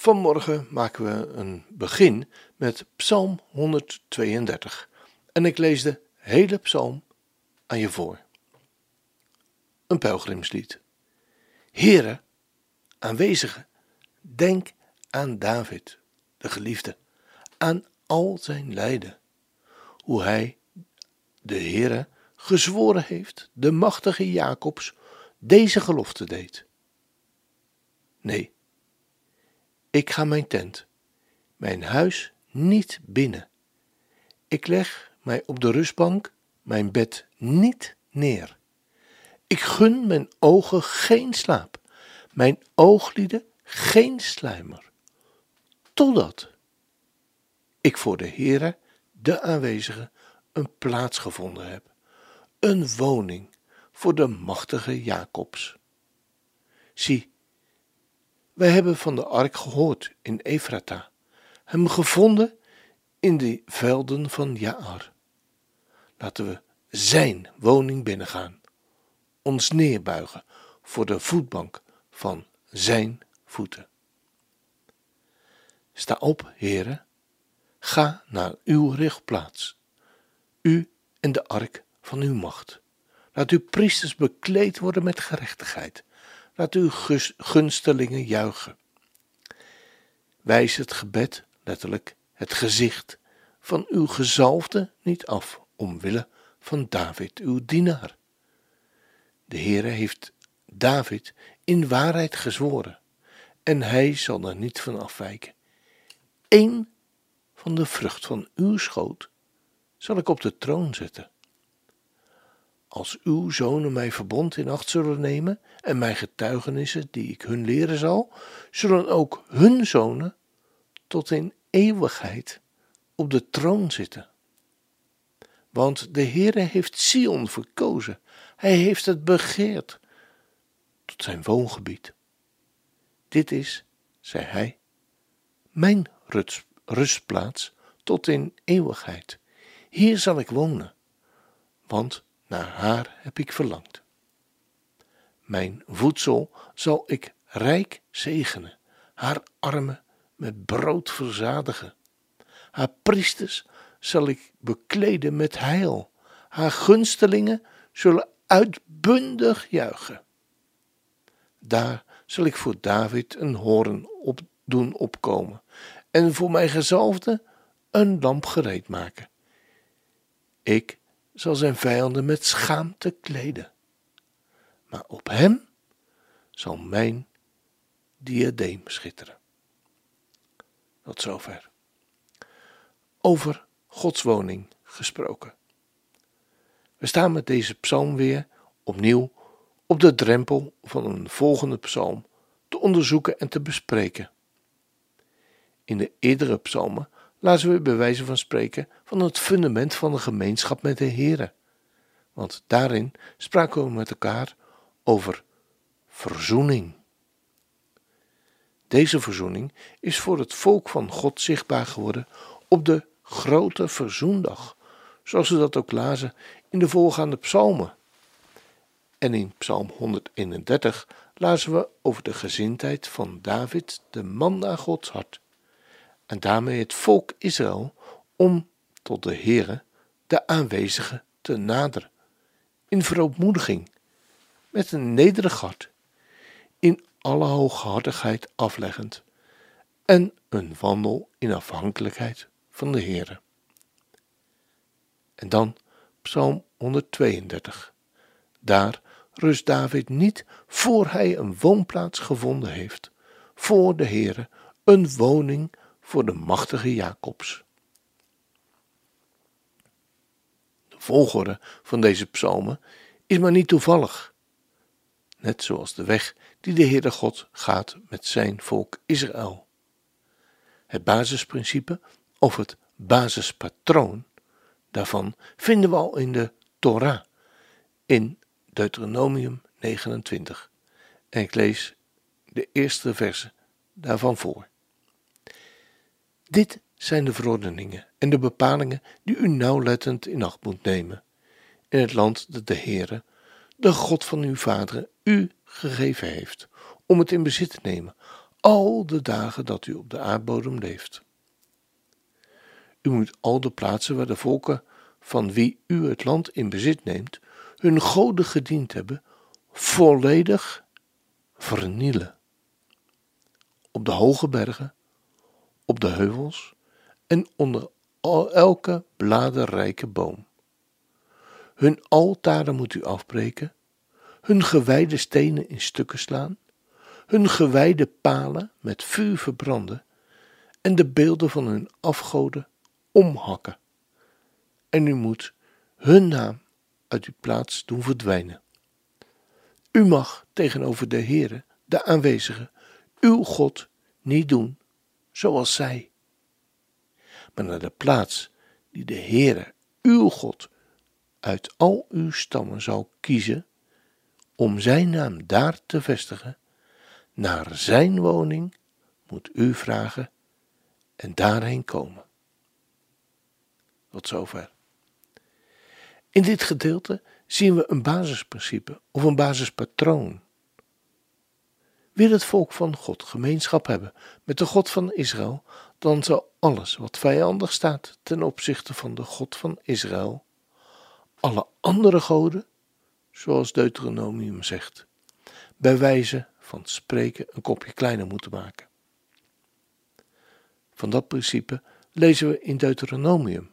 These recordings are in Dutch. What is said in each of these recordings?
Vanmorgen maken we een begin met Psalm 132. En ik lees de hele psalm aan je voor. Een pelgrimslied. Here, aanwezige, denk aan David, de geliefde, aan al zijn lijden. Hoe hij, de Heere, gezworen heeft, de machtige Jacobs, deze gelofte deed. Nee, ik ga mijn tent, mijn huis niet binnen. Ik leg mij op de rustbank, mijn bed niet neer. Ik gun mijn ogen geen slaap, mijn ooglieden geen sluimer, totdat ik voor de Heere, de aanwezige, een plaats gevonden heb, een woning voor de machtige Jacobs. Zie, wij hebben van de ark gehoord in Efrata, hem gevonden in de velden van Jaar. Laten we zijn woning binnengaan, ons neerbuigen voor de voetbank van zijn voeten. Sta op, heren, ga naar uw richtplaats, u en de ark van uw macht. Laat uw priesters bekleed worden met gerechtigheid Laat uw gunstelingen juichen. Wijs het gebed, letterlijk het gezicht, van uw gezalfde niet af, omwille van David, uw dienaar. De Heere heeft David in waarheid gezworen, en hij zal er niet van afwijken. Eén van de vrucht van uw schoot zal ik op de troon zetten. Als uw zonen mij verbond in acht zullen nemen en mijn getuigenissen die ik hun leren zal, zullen ook hun zonen tot in eeuwigheid op de troon zitten. Want de Heere heeft Sion verkozen, hij heeft het begeerd tot zijn woongebied. Dit is, zei hij, mijn rustplaats tot in eeuwigheid. Hier zal ik wonen, want naar haar heb ik verlangd. Mijn voedsel zal ik rijk zegenen, haar armen met brood verzadigen. Haar priesters zal ik bekleden met heil, haar gunstelingen zullen uitbundig juichen. Daar zal ik voor David een hoorn op doen opkomen en voor mijn gezalfde een lamp gereed maken. Ik zal zijn vijanden met schaamte kleden. Maar op hem zal mijn diadeem schitteren. Tot zover. Over Gods woning gesproken. We staan met deze psalm weer opnieuw op de drempel van een volgende psalm te onderzoeken en te bespreken. In de eerdere psalmen laten we bij wijze van spreken van het fundament van de gemeenschap met de Heere. Want daarin spraken we met elkaar over verzoening. Deze verzoening is voor het volk van God zichtbaar geworden op de grote verzoendag, zoals we dat ook lazen in de voorgaande psalmen. En in Psalm 131 lazen we over de gezindheid van David, de man naar Gods hart en daarmee het volk Israël om tot de Heere, de aanwezige, te naderen, in verootmoediging, met een nederig hart, in alle hooghartigheid afleggend, en een wandel in afhankelijkheid van de Heere. En dan Psalm 132. Daar rust David niet voor hij een woonplaats gevonden heeft, voor de Heere, een woning voor de machtige Jacobs. De volgorde van deze psalmen is maar niet toevallig, net zoals de weg die de Heere God gaat met zijn volk Israël. Het basisprincipe, Of het basispatroon daarvan vinden we al in de Torah, in Deuteronomium 29. En ik lees de eerste verse daarvan voor. Dit zijn de verordeningen en de bepalingen die u nauwlettend in acht moet nemen in het land dat de Heere, de God van uw vaderen, u gegeven heeft, om het in bezit te nemen, al de dagen dat u op de aardbodem leeft. U moet al de plaatsen waar de volken van wie u het land in bezit neemt, hun goden gediend hebben, volledig vernielen. Op de hoge bergen, op de heuvels en onder elke bladerrijke boom. Hun altaren moet u afbreken, hun gewijde stenen in stukken slaan, hun gewijde palen met vuur verbranden en de beelden van hun afgoden omhakken. En u moet hun naam uit uw plaats doen verdwijnen. U mag tegenover de Heere, de aanwezige, uw God niet doen zoals zij, maar naar de plaats die de Heere, uw God, uit al uw stammen zal kiezen om zijn naam daar te vestigen, naar zijn woning moet u vragen en daarheen komen. Tot zover. In dit gedeelte zien we een basisprincipe of een basispatroon. Wil het volk van God gemeenschap hebben met de God van Israël, dan zal alles wat vijandig staat ten opzichte van de God van Israël, alle andere goden, zoals Deuteronomium zegt, bij wijze van spreken een kopje kleiner moeten maken. Van dat principe lezen we in Deuteronomium,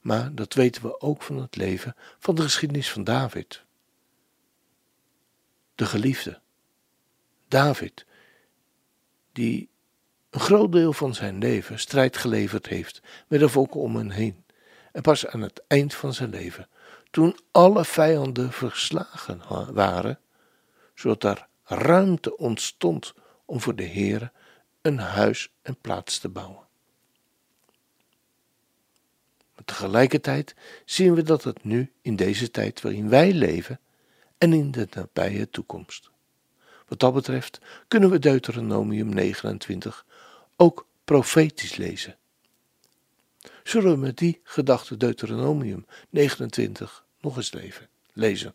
maar dat weten we ook van het leven van de geschiedenis van David. De geliefde, David, die een groot deel van zijn leven strijd geleverd heeft met de volken om hem heen. En pas aan het eind van zijn leven, toen alle vijanden verslagen waren, zodat er ruimte ontstond om voor de Heere een huis en plaats te bouwen. Maar tegelijkertijd zien we dat het nu in deze tijd waarin wij leven en in de nabije toekomst. Wat dat betreft kunnen we Deuteronomium 29 ook profetisch lezen. Zullen we met die gedachte Deuteronomium 29 nog eens leven, lezen?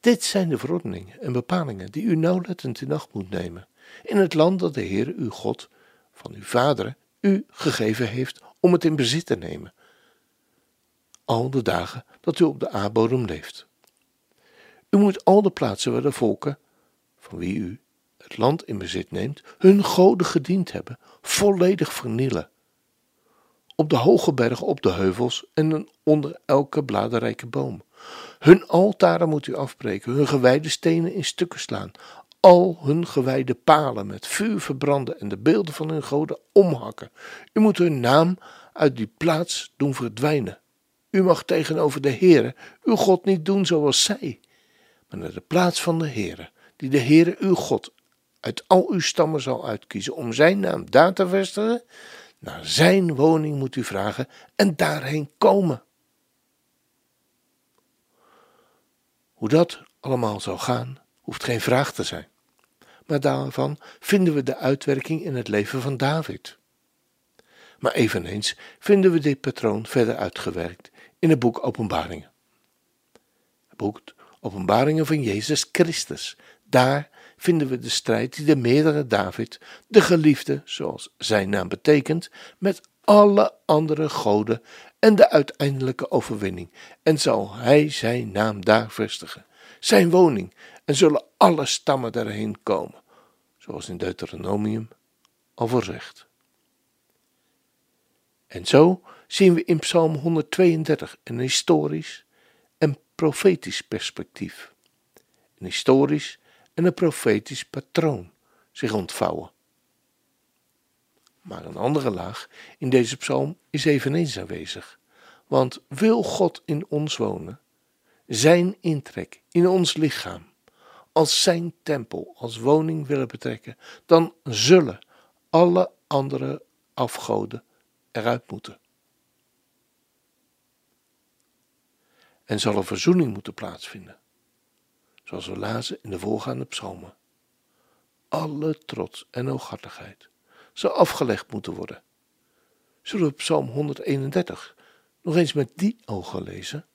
Dit zijn de verordeningen en bepalingen die u nauwlettend in acht moet nemen, in het land dat de Heer uw God van uw vaderen u gegeven heeft om het in bezit te nemen, al de dagen dat u op de aardbodem leeft. U moet al de plaatsen waar de volken, van wie u het land in bezit neemt, hun goden gediend hebben, volledig vernielen. Op de hoge bergen, op de heuvels en onder elke bladerrijke boom. Hun altaren moet u afbreken, hun gewijde stenen in stukken slaan, al hun gewijde palen met vuur verbranden en de beelden van hun goden omhakken. U moet hun naam uit die plaats doen verdwijnen. U mag tegenover de Heere uw God niet doen zoals zij, maar naar de plaats van de Heere, die de Heere uw God uit al uw stammen zal uitkiezen om zijn naam daar te vestigen. Naar zijn woning moet u vragen en daarheen komen. Hoe dat allemaal zal gaan, hoeft geen vraag te zijn. Maar daarvan vinden we de uitwerking in het leven van David. Maar eveneens vinden we dit patroon verder uitgewerkt in het boek Openbaringen. Het boek Openbaringen van Jezus Christus. Daar vinden we de strijd die de meerdere David, de geliefde, zoals zijn naam betekent, met alle andere goden en de uiteindelijke overwinning. En zal hij zijn naam daar vestigen, zijn woning, en zullen alle stammen daarheen komen, zoals in Deuteronomium al voorzegd. En zo zien we in Psalm 132 een historisch profetisch perspectief. Een historisch en een profetisch patroon zich ontvouwen. Maar een andere laag in deze psalm is eveneens aanwezig. Want wil God in ons wonen, zijn intrek in ons lichaam, als zijn tempel, als woning willen betrekken, dan zullen alle andere afgoden eruit moeten. En zal een verzoening moeten plaatsvinden, zoals we lazen in de voorgaande psalmen. Alle trots en hooghartigheid zal afgelegd moeten worden. Zullen we Psalm 131 nog eens met die ogen lezen?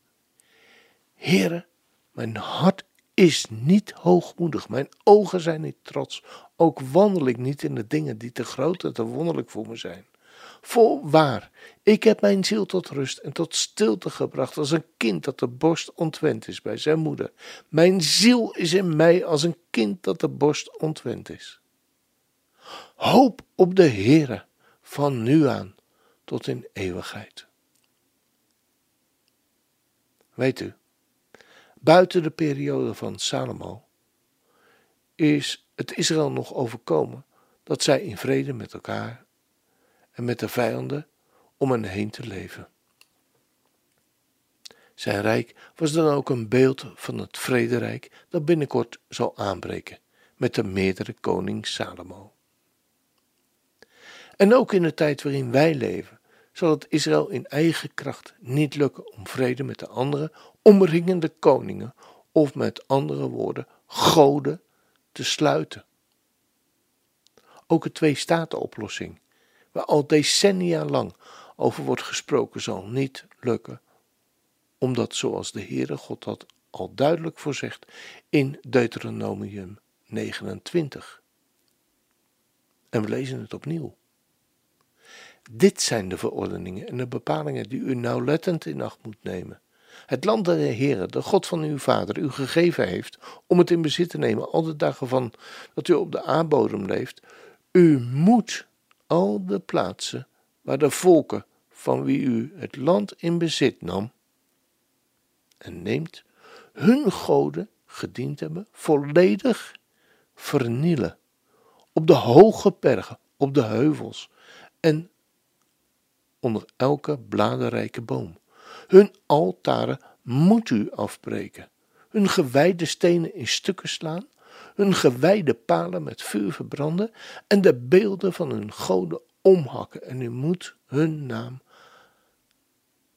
Heere, mijn hart is niet hoogmoedig, mijn ogen zijn niet trots, ook wandel ik niet in de dingen die te groot en te wonderlijk voor me zijn. Voorwaar, ik heb mijn ziel tot rust en tot stilte gebracht als een kind dat de borst ontwend is bij zijn moeder. Mijn ziel is in mij als een kind dat de borst ontwend is. Hoop op de Heere van nu aan tot in eeuwigheid. Weet u, buiten de periode van Salomo is het Israël nog overkomen dat zij in vrede met elkaar en met de vijanden om hen heen te leven. Zijn rijk was dan ook een beeld van het vrederijk dat binnenkort zal aanbreken met de meerdere koning Salomo. En ook in de tijd waarin wij leven, zal het Israël in eigen kracht niet lukken om vrede met de andere omringende koningen, of met andere woorden, goden, te sluiten. Ook de twee-staten-oplossing, waar al decennia lang over wordt gesproken, zal niet lukken, omdat, zoals de Heere God dat al duidelijk voorzegt in Deuteronomium 29. En we lezen het opnieuw. Dit zijn de verordeningen en de bepalingen die u nauwlettend in acht moet nemen. Het land dat de Heere, de God van uw vader, u gegeven heeft om het in bezit te nemen al de dagen van dat u op de aardbodem leeft. U moet al de plaatsen waar de volken van wie u het land in bezit nam en neemt, hun goden gediend hebben, volledig vernielen. Op de hoge bergen, op de heuvels en onder elke bladerrijke boom. Hun altaren moet u afbreken, hun gewijde stenen in stukken slaan, hun gewijde palen met vuur verbranden en de beelden van hun goden omhakken. En u moet hun naam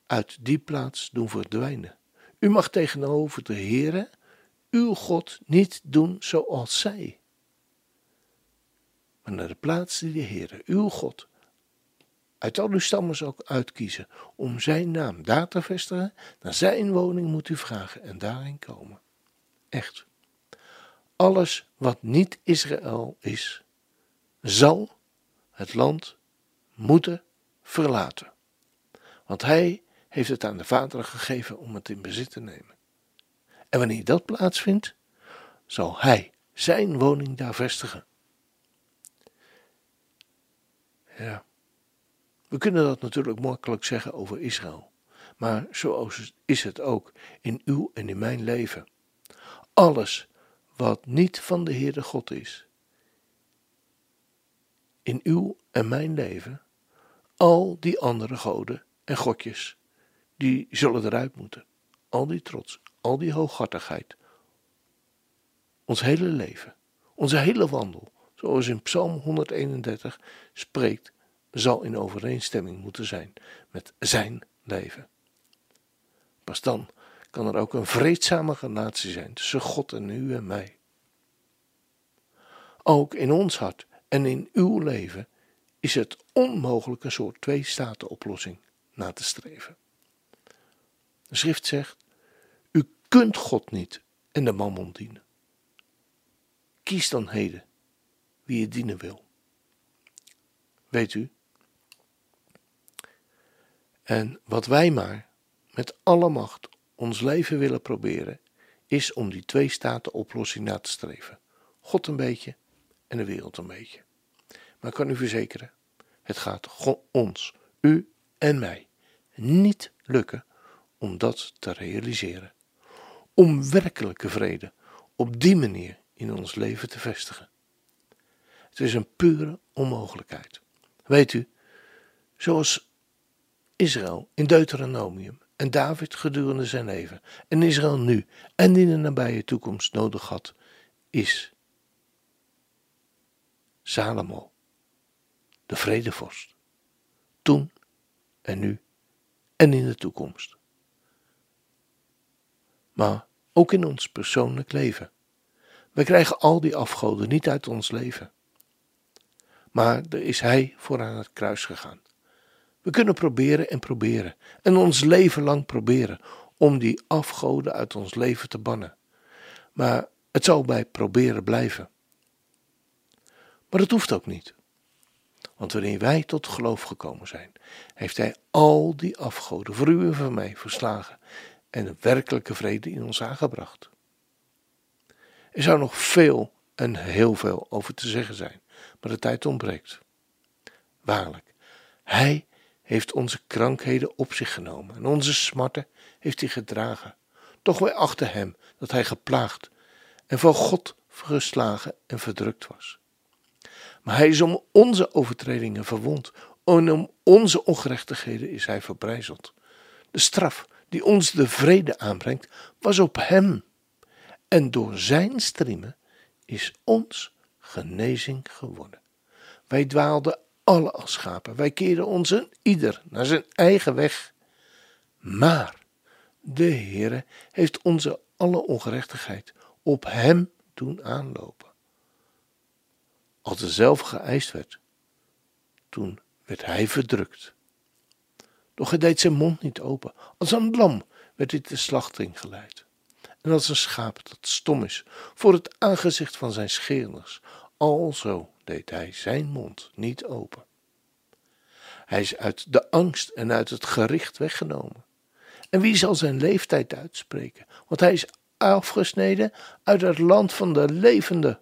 uit die plaats doen verdwijnen. U mag tegenover de Heere, uw God, niet doen zoals zij. Maar naar de plaats die de Heere, uw God, uit al uw stammen zal uitkiezen om zijn naam daar te vestigen. Naar zijn woning moet u vragen en daarin komen. Echt. Alles wat niet Israël is, zal het land moeten verlaten. Want hij heeft het aan de vaderen gegeven om het in bezit te nemen. En wanneer dat plaatsvindt, zal hij zijn woning daar vestigen. Ja. We kunnen dat natuurlijk makkelijk zeggen over Israël, maar zo is het ook in uw en in mijn leven. Alles wat niet van de Heere God is, in uw en mijn leven, al die andere goden en godjes, die zullen eruit moeten. Al die trots, al die hooghartigheid. Ons hele leven, onze hele wandel, zoals in Psalm 131 spreekt zal in overeenstemming moeten zijn met zijn leven. Pas dan kan er ook een vreedzame relatie zijn tussen God en u en mij. Ook in ons hart en in uw leven is het onmogelijk een soort twee-staten-oplossing na te streven. De schrift zegt: U kunt God niet en de mammon dienen. Kies dan heden wie je dienen wil. Weet u, en wat wij maar met alle macht ons leven willen proberen, is om die twee staten oplossing na te streven. God een beetje en de wereld een beetje. Maar ik kan u verzekeren, het gaat ons, u en mij, niet lukken om dat te realiseren. Om werkelijke vrede op die manier in ons leven te vestigen. Het is een pure onmogelijkheid. Weet u, zoals Israël in Deuteronomium en David gedurende zijn leven en Israël nu en in de nabije toekomst nodig had, is Salomo, de vredevorst. toen en nu en in de toekomst. Maar ook in ons persoonlijk leven. Wij krijgen al die afgoden niet uit ons leven. Maar er is Hij voor aan het kruis gegaan. We kunnen proberen en proberen en ons leven lang proberen om die afgoden uit ons leven te bannen. Maar het zal bij proberen blijven. Maar dat hoeft ook niet. Want wanneer wij tot geloof gekomen zijn, heeft Hij al die afgoden voor u en voor mij verslagen en een werkelijke vrede in ons aangebracht. Er zou nog veel en heel veel over te zeggen zijn, maar de tijd ontbreekt. Waarlijk, Hij heeft onze krankheden op zich genomen en onze smarten heeft hij gedragen. Toch wij achten hem dat hij geplaagd en van God geslagen en verdrukt was. Maar hij is om onze overtredingen verwond en om onze ongerechtigheden is hij verbrijzeld. De straf die ons de vrede aanbrengt was op hem en door zijn striemen is ons genezing geworden. Wij dwaalden alle als schapen, wij keerden ons ieder naar zijn eigen weg. Maar de Heere heeft onze alle ongerechtigheid op hem doen aanlopen. Als er zelf geëist werd, toen werd hij verdrukt. Doch hij deed zijn mond niet open. Als een lam werd hij de slachting geleid. En als een schaap dat stom is voor het aangezicht van zijn scheerders, alzo deed hij zijn mond niet open. Hij is uit de angst en uit het gericht weggenomen. En wie zal zijn leeftijd uitspreken? Want hij is afgesneden uit het land van de levenden.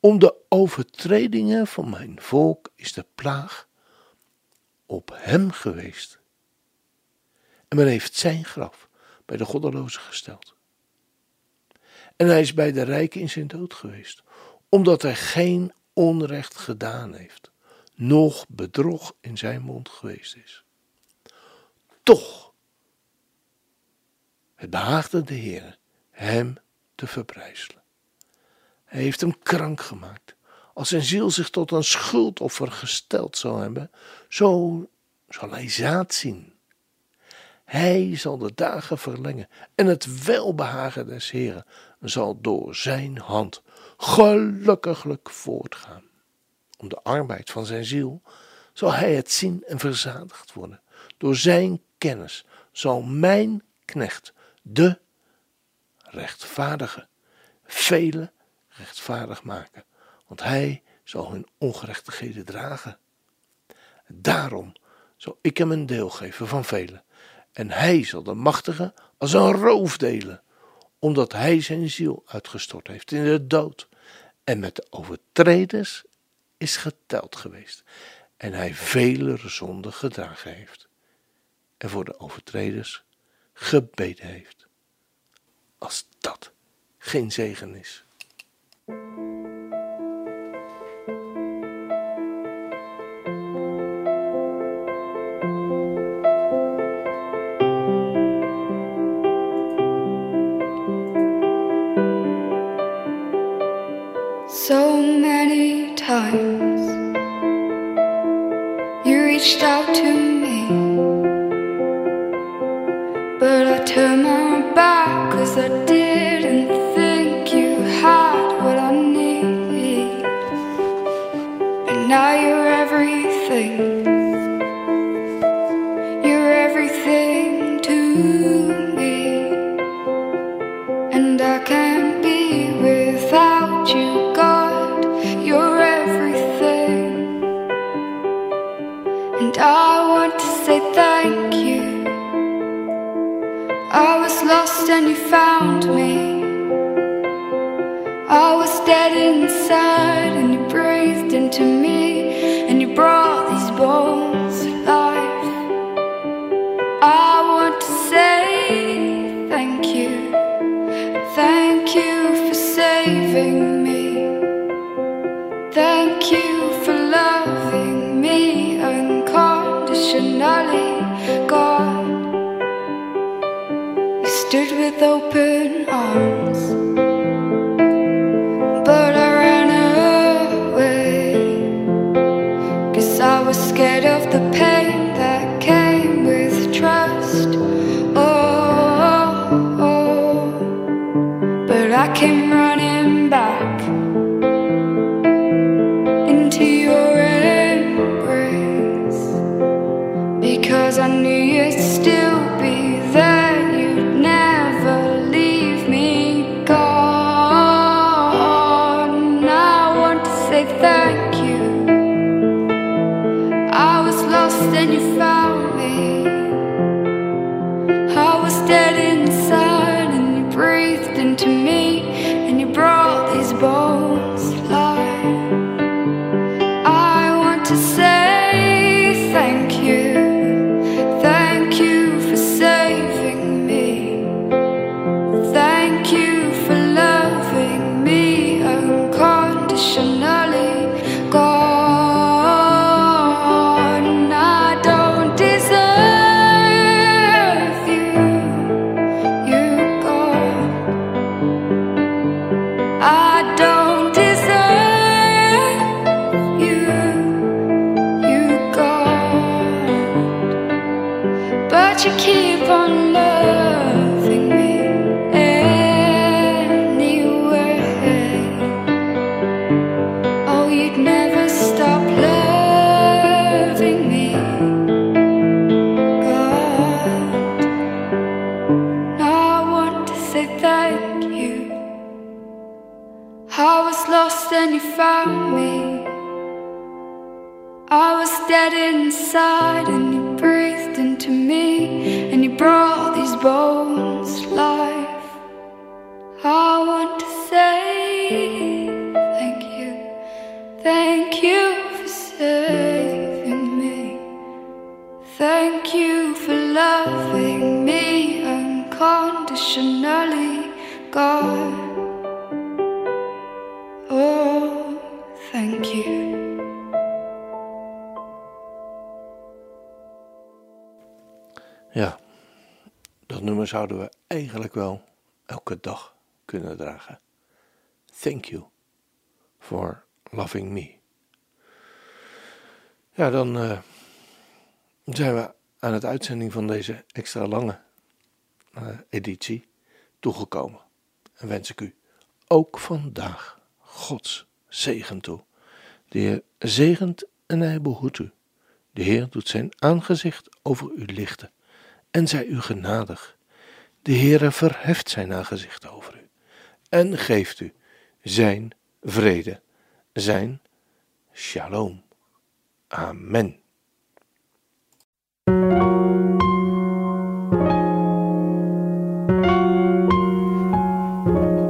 Om de overtredingen van mijn volk is de plaag op hem geweest. En men heeft zijn graf bij de goddelozen gesteld. En hij is bij de rijken in zijn dood geweest, omdat hij geen onrecht gedaan heeft, noch bedrog in zijn mond geweest is. Toch, het behaagde de Heer hem te verbrijzelen. Hij heeft hem krank gemaakt. Als zijn ziel zich tot een schuldoffer gesteld zou hebben, zo zal hij zaad zien. Hij zal de dagen verlengen en het welbehagen des Heren zal door zijn hand gelukkiglijk voortgaan. Om de arbeid van zijn ziel zal hij het zien en verzadigd worden. Door zijn kennis zal mijn knecht, de rechtvaardige, vele rechtvaardig maken, want hij zal hun ongerechtigheden dragen. Daarom zal ik hem een deel geven van velen, en hij zal de machtige als een roof delen, omdat hij zijn ziel uitgestort heeft in de dood, en met de overtreders is geteld geweest, en hij vele zonden gedragen heeft, en voor de overtreders gebeden heeft. Als dat geen zegen is. something to me. Unconditionally, God. Oh, thank you. Ja, dat nummer zouden we eigenlijk wel elke dag kunnen dragen. Thank you for loving me. Ja, dan eh, zijn we aan het uitzending van deze extra lange eh, editie toegekomen. En wens ik u ook vandaag Gods zegen toe. De Heer zegent en hij behoedt u. De Heer doet zijn aangezicht over u lichten en zij u genadig. De Heere verheft zijn aangezicht over u en geeft u zijn vrede, zijn shalom. Amen.